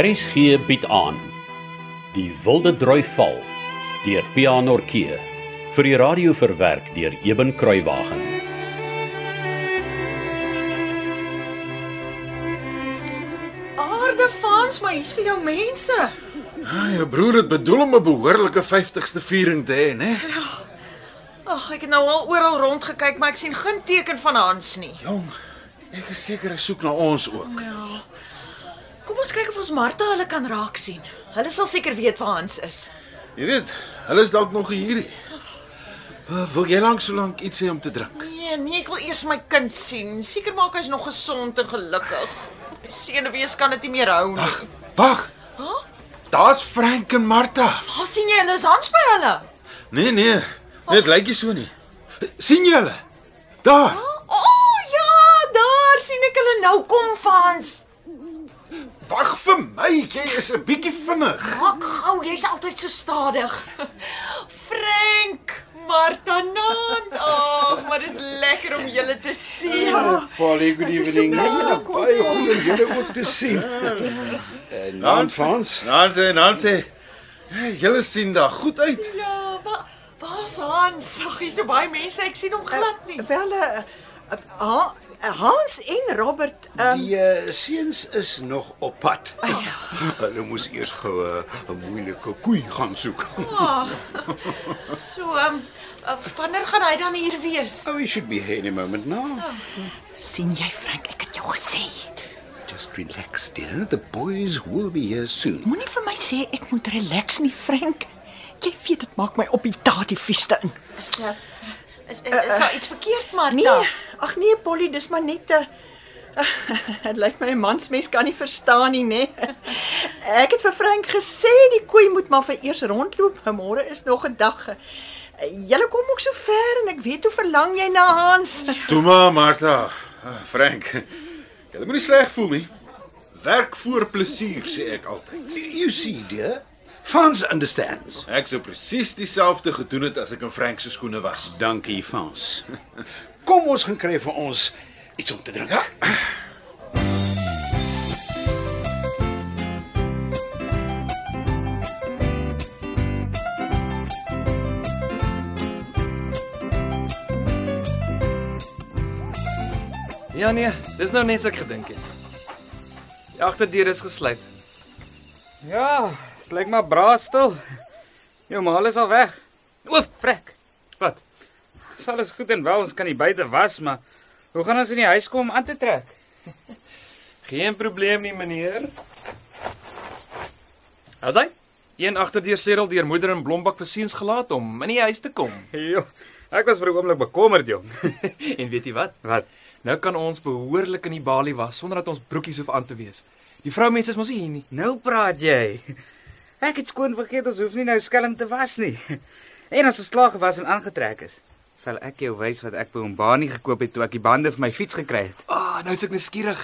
Harris gee bied aan Die Wilde Droi Val deur Pianorkee vir die radio verwerk deur Eben Kruiwagen. Aarde fans, maar hier's vir jou mense. Ah, jou broer het bedoel om 'n behoorlike 50ste viering te hê, né? Ag, ek het nou al oral rondgekyk, maar ek sien geen teken van Hans nie. Jong, ek is seker hy soek na ons ook. Ja. Kom ons kyk of ons Martha hulle kan raak sien. Hulle sal seker weet waar Hans is. Jy weet, hulle is dalk nog hierdie. Uh, wil jy lank so lank iets hê om te drink? Nee, nee, ek wil eers my kind sien. Seker maak hy's nog gesond en gelukkig. Die senuwees kan dit nie meer hou nie. Wag, wag. Huh? Daar's Frank en Martha. Waar sien jy hulle? Is Hans by hulle? Nee, nee. Dit lyk nie so nie. sien jy hulle? Daar. O, oh, ja, daar sien ek hulle nou kom Frans. Wag vir my, jy is 'n bietjie vinnig. Maak gou, jy's altyd so stadig. Frank, Martha Nant. Ag, maar dis lekker om julle te sien. Ja. Polly, good evening. Ja, kom baie goed om julle ook te sien. En dan Frans. Nancy, Nancy. Hey, julle sien daar goed uit. Ja, waar waar's Hans? Ag, hier's so baie mense, ek sien hom glad nie. Wel eh uh, uh, Hans en Robert um, Die uh, seuns is nog op pad. Hulle moes eers gou eh, 'n moeilike koei gaan soek. Ah, so, um, uh, wanneer gaan hy dan hier wees? Oh, we should be here in a moment now. sien jy Frank, ek het jou gesê. Just relax, dear. The boys will be here soon. Moenie vir my sê ek moet relax nie, Frank. Jy weet dit maak my op die daardie vieste in. Is uh, is, is, is daar iets verkeerd, Martha? Nee, ag nee Polly, dis maar net 'n Dit lyk my 'n mansmens kan nie verstaan nie, nê. Ek het vir Frank gesê die koei moet maar vir eers rondloop. Môre is nog 'n dag. Julle kom ook so ver en ek weet hoe verlang jy na Hans. Toe maar, Martha. Ah, Frank. Jy moenie sleg voel nie. Werk voor plesier, sê ek altyd. You see, dear. Frans understands. Ek sou presies dieselfde gedoen het as ek in Frank se skoene was. Dankie, Frans. Kom ons gaan kry vir ons iets om te drink. Ja. Ja nee, dis nou net so ek gedink het. Die agterdeur is gesluit. Ja, dit lyk maar braas stil. Jou maal is al weg. O, frek. Wat? Dis alles goed en wel, ons kan die buite was, maar hoe gaan ons in die huis kom om aan te trek? Geen probleem nie, meneer. As hy een agterdeur sleutel deur moeder in Blombak vir seuns gelaat om in die huis te kom. Jo, ek was vir 'n oomblik bekommerd, jong. en weet jy wat? Wat? Nou kan ons behoorlik in die balie was sonder dat ons broekies hoef aan te wees. Die vroumense is mos hier nie. Nou praat jy. Ek het skoon vergeet ons hoef nie nou skelm te was nie. En as ons klaar gewas en aangetrek is, sal ek jou wys wat ek by hom Bani gekoop het toe ek die bande vir my fiets gekry het. Ah, oh, nou is ek nuuskierig.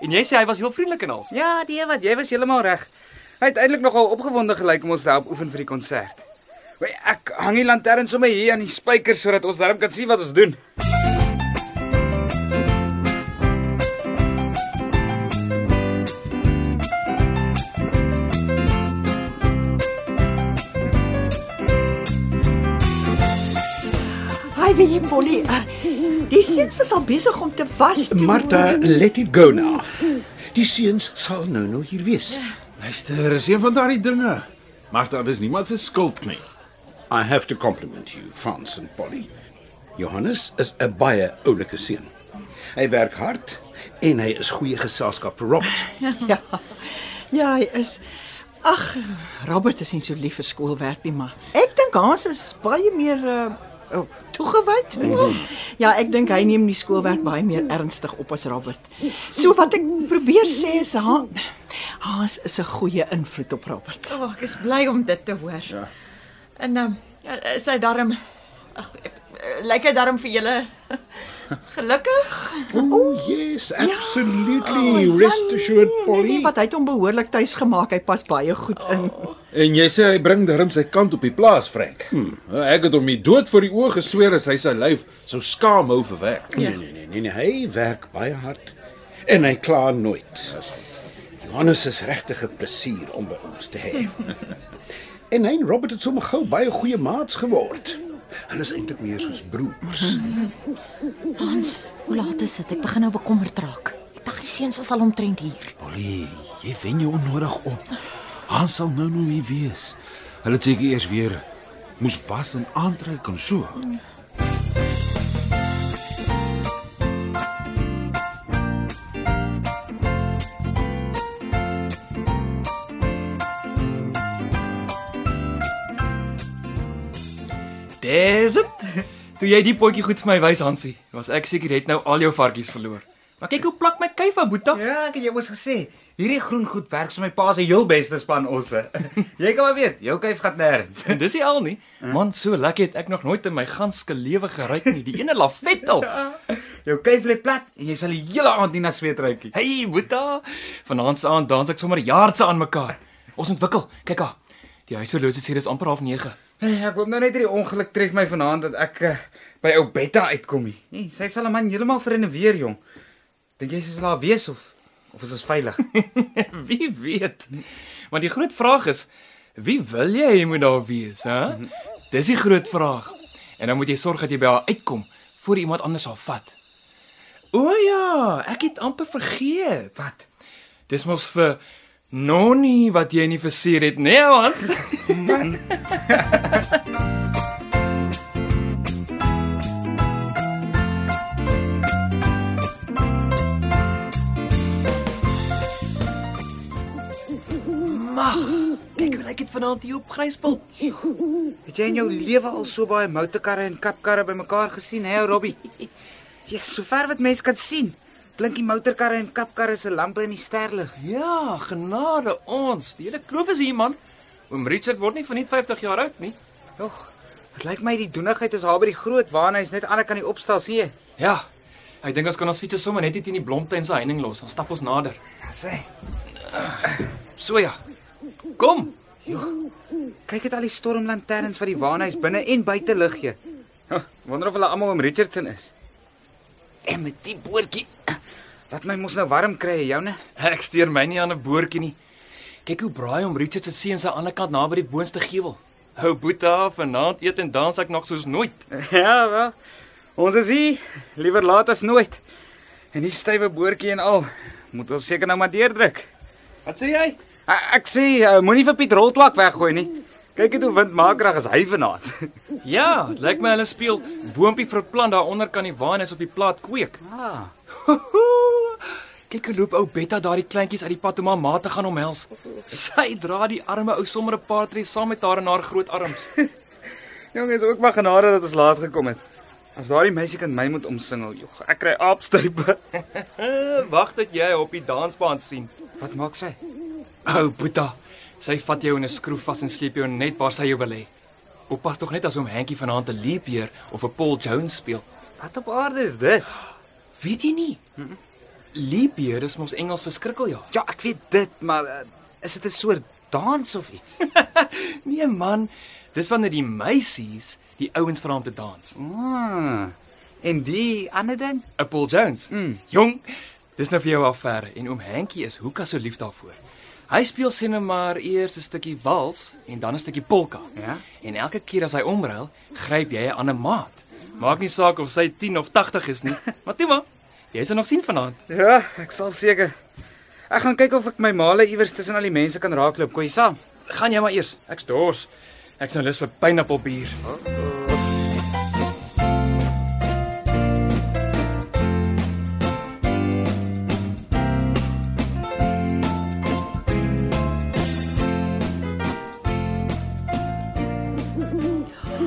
En jy sê hy was heel vriendelik en al. Ja, die wat jy was heeltemal reg. Hy het eintlik nogal opgewonde gelyk om ons te help oefen vir die konsert. Wai, ek hang die lantern sommer hier aan die spykers sodat ons darm kan sien wat ons doen. Hi, wie Polly. Uh, die seuns was al besig om te was. toe- Martha, let it go now. Die seuns sal nou nou hier wees. Luister, is een van daardie dinge. Martha, dis niemand se skuld nie. I have to compliment you, Frans en Polly. Johannes is 'n baie oulike seun. Hy werk hard en hy is goeie geselskap vir Robert. Ja. Ja, hy is Ag, Robert is nie so lief vir skoolwerk nie, maar ek dink Hans is baie meer uh oh, toegewyd. Ja, ek dink hy neem die skoolwerk baie meer ernstig op as Robert. So wat ek probeer sê is Han- Hans is 'n goeie invloed op Robert. O, oh, ek is bly om dit te hoor. Ja. En um, ja, is hy darm Ag, ek- lyk hy darm vir julle gelukkig? Oh yes, absolutely. Ja, Rest assured, nee, nee, Polly. nee, wat hy het hom behoorlik tuis gemaak. Hy pas baie goed in. En jy sê hy bring darm sy kant op die plaas, Frank. Hmm. Ek het hom nie dood voor die oë gesweer as hy sy lyf sou skaam hou vir werk. Nee, nee, nee, nee, nee, hy werk baie hard en hy kla nooit. Johannes is regtig 'n plesier om by ons te hê. en hy en Robert het sommer gou baie goeie maats geword. Hulle is eintlik meer soos broers. Hans, hoe laat is dit? Ek begin nou bekommerd raak. Ek dink die seuns is al omtrent hier. Polly, jy wen jou onnodig op. Hans sal nou nou hier wees. Hulle het seker eers weer moes was en aantrek en so. Dis dit. Toe jy die potjie goed vir my wys Hansie, was ek seker jy het nou al jou varkies verloor. Maar kyk hoe plak my kuifa boeta. Ja, ek het jou mos gesê, hierdie groen goed werk vir my pa se heel beste span osse. jy kan maar weet, jou kuif gaan nêrens. En dis nie al nie. Man, so lekker het ek nog nooit in my ganske lewe geryk nie. Die ene lafet al. Jou kuif lê plat en jy sal die hele aand nie na sweet ruikie. Hey, boeta. Vanaand se aand dans ek sommer jaarse aan mekaar. Ons ontwikkel. Kyk haar. Die huishorlosie sê dis amper half 9. Hey, ek hoop nou net hierdie ongeluk tref my vanaand dat ek uh, by ou Betta uitkom nie. Nee, sy sal 'n man heeltemal vereniveer, jong. Dink jy sy sal daar wees of of is ons veilig? Wie weet. Want die groot vraag is, wie wil jy hy moet daar wees, hè? Dis die groot vraag. En dan moet jy sorg dat jy by haar uitkom voor iemand anders haar vat. O ja, ek het amper vergeet. Wat? Dis mos vir Nonnie wat jy nie versier het, nee, Hans. Mag. Kyk hoe lyk dit vanaand hier op Gryspel. Het jy in jou lewe al so baie motorkarre en kapkarre bymekaar gesien, hè, Robbie? Ja, sover wat mens kan sien. Blink die motorkarre en kapkarre se lampe in die sterlig. Ja, genade ons. Die hele kloof is hier man. Oom Richard word nie van net 50 jaar oud nie. Jogg. Dit lyk my die doenigheid is haar by die groot waarna hy's net aan die kant die opstal, sien jy? Ja. Ek dink ons kan ons fiets sommer net hier teen die blomtuin se heining los. Dan stap ons nader. Ja, sê. So ja. Kom. Kyk net al die stormlanterns wat die waarhuis binne en buite lig gee. Oh, wonder of hulle almal om Richardson is. En met die boortjie wat my mos nou warm kry, joune. Ek steur my nie aan 'n boortjie nie. Kyk hoe braai om Richard se seun se ander kant naby die boonste gevel. Hou Boeta vanaand eet en dans ek nog soos nooit. Ja, wel. Ons is hier, liewer laat as nooit. En die stywe boortjie en al, moet ons seker nou maar deurdruk. Wat sê jy? Ek, ek sê, uh, moenie vir Piet Roltwak weggooi nie. Kyk net hoe windmakerig is hy vanaand. Ja, dit lyk my hulle speel boontjie vir 'n plant daaronder kan die waan is op die plaat kweek. Ah. Kyk hoe loop ou Betta daardie kleintjies uit die pad om haar ma te gaan omhels. Sy dra die arme ou sommer 'n paar tree saam met haar in haar groot arms. Jongens, ook maar genade dat ons laat gekom het. As daardie meisie kan my moet omsingel, jog, ek kry aapstype. Wag tot jy op die dansbaan sien. Wat maak sy? Ou Boeta, sy vat jou in 'n skroef vas en sleep jou net waar sy jou wil hê. Oppas tog net as hom Hankie vanaand 'n leapieer of 'n Paul Jones speel. Wat op aarde is dit? Weet jy nie? Leapieer is mos Engels vir skrikkeljaar. Ja, ek weet dit, maar uh, is dit 'n soort dans of iets? Nee man, dis wanneer die meisies die ouens vra om te dans. ah. En die ander ding? 'n Paul Jones. Mm. Jong, dis nou vir jou affære en oom Hankie is hoeka so lief daarvoor. Hy speel sien nou maar eers 'n stukkie wals en dan 'n stukkie polka. Ja. En elke keer as hy omruil, gryp jy 'n ander maat. Maak nie saak of sy 10 of 80 is nie. Maar toe maar, jy sal nog sien vanaand. Ja, ek sal seker. Ek gaan kyk of ek my male iewers tussen al die mense kan raakloop. Kom jy saam? Gaan jy maar eers. Ek's dors. Ek's nou lus vir pineappelbier.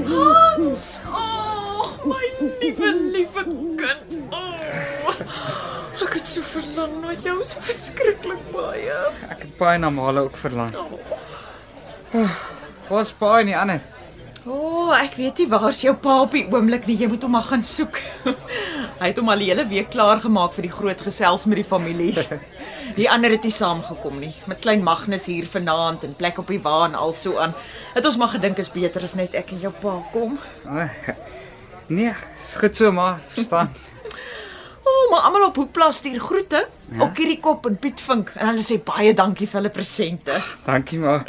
Hans, oh, my liewe liewe kind. Oh. Het so verlang na jou, so verskriklik baie. Ek het baie na male ook verlang. Waar's baie nie ander? O, oh, ek weet nie waar's jou pa op die oomblik nie. Jy moet hom maar gaan soek. Hy het hom al die hele week klaar gemaak vir die groot gesels met die familie. Die ander het nie saamgekom nie. Met klein Magnus hier vanaand en plek op die wa en al so aan. Het ons maar gedink is beter as net ek en jou pa kom. Nee, goed so maar, verstaan. Oh, maar almal op Hoekplaas stuur groete. Ja? Ook hierdie kop en Piet Vink en hulle sê baie dankie vir hulle presente. Dankie ma.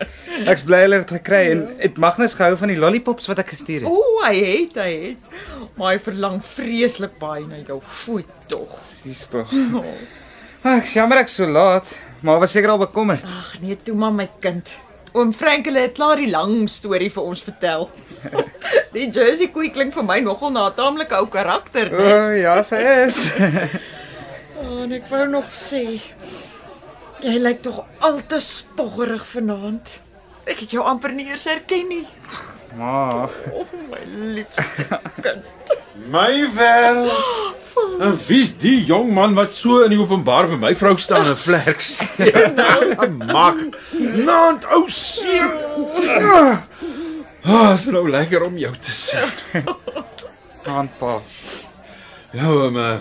Ek's bly hulle het gekry en het Magnus gehou van die lollipops wat ek gestuur het. O, hy het, hy het. Maar hy verlang vreeslik baie na jou voet tog. Dis tog. Ag, ek jammer ek so laat, maar was seker al bekommerd. Ag nee, toe maar my kind. Oom Frank hulle het klaar die lang storie vir ons vertel. die Jersey koei klink vir my nogal na 'n taamlike ou karakter, O, oh, ja, sy is. Oh, en ek wou nog sê jy lyk tog al te spoggerig vanaand. Ek het jou amper nie eers herken nie. ma. Oh, my liefste kind. My wêreld. En wie's die jong man wat so in die openbaar by my vrou staan en flerks? Mag. Naand ou seun. Ah, oh, is nou lekker om jou te sien. Aan pa. Ja, oom. Uh,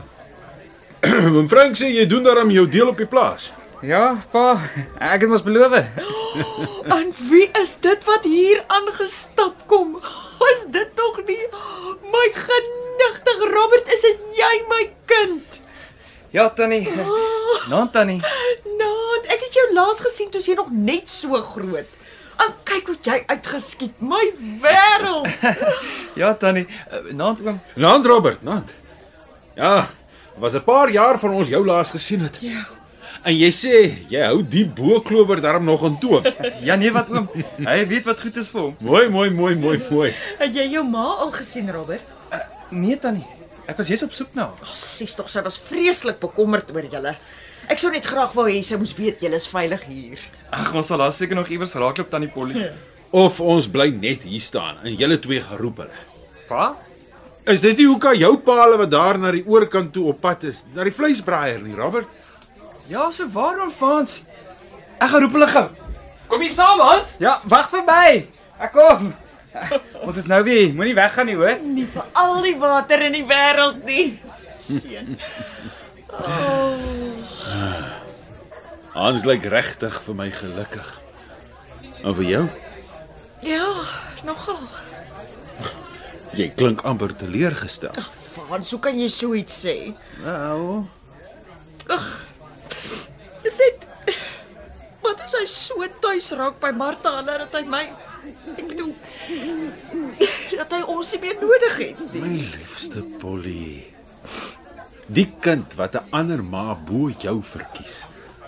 Oom Frank sê jy doen daarom jou deel op die plaas. Ja, pa. Ek het mos beloof. En wie is dit wat hier aangestap kom? Is dit tog nie my genigtig Robert, is dit jy my kind? Ja, Tannie. Naam Tannie. Naat, ek het jou laas gesien toe jy nog net so groot. En kyk hoe jy uitgeskiet, my wêreld. Ja, Tannie. Naam oom. Naand Robert, naand. Ja, was 'n paar jaar van ons jou laas gesien het. Ja. En jy sê jy hou die booklower daarom nog in toom. Ja nee, wat oom. Hy weet wat goed is vir hom. mooi, mooi, mooi, mooi, mooi. Het jy jou ma al gesien, Robert? Nee, Tannie. Ek was jous op soek na haar. Ag, sies tog, sy was vreeslik bekommerd oor julle. Ek sou net graag wou hê sy moes weet julle is veilig hier. Ag, ons sal haar seker nog iewers raakloop Tannie Polly. Of ons bly net hier staan en julle twee geroep hulle. Pa? Is dit nie hoe kan jou paal wat daar na die oorkant toe op pad is, na die vleisbraaier nie, Robert? Ja, so waarom Frans? Ek gaan roep hulle gou. Kom hier saam, Hans. Ja, wag vir my. Ek kom. Ons is nou weer, moenie weggaan nie, hoor. Nie vir al die water in die wêreld nie. Seun. Hans lyk regtig vir my gelukkig. En vir jou? Ja, nogal. Jy klink amper teleurgestel. Frans, hoe kan jy so iets sê? Nou, Is dit Wat is hy so tuis raak by Martha hulle dat hy my ek bedoel dat hy ons nie meer nodig het nie. my liefste Polly. Die kind wat 'n ander ma bo jou verkies,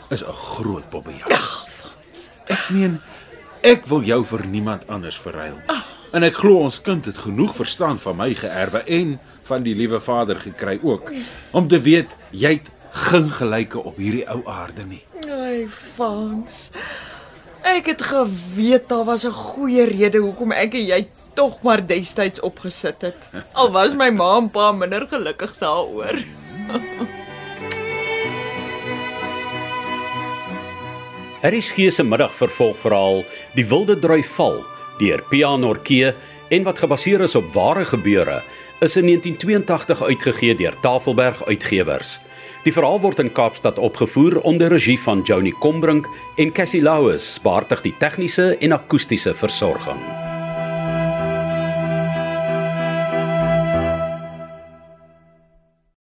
is 'n groot bobbejak. Ek meen, ek wil jou vir niemand anders verruil nie. En ek glo ons kind het genoeg verstand van my geërwe en van die liewe Vader gekry ook om te weet jy het geen gelyke op hierdie ou aarde nie. Ai, Frans. Ek het geweet daar was 'n goeie rede hoekom ek en jy tog maar destyds opgesit het. Al was my ma en pa minder gelukkig daaroor. Harris gee se middag vervolgverhaal Die Wilde Drui Val deur Pianorkee en wat gebaseer is op ware gebeure is in 1982 uitgegee deur Tafelberg Uitgewers. Die verhaal word in Kaapstad opgevoer onder regie van Joni Combrink en Cassie Louws, baartig die tegniese en akoestiese versorging.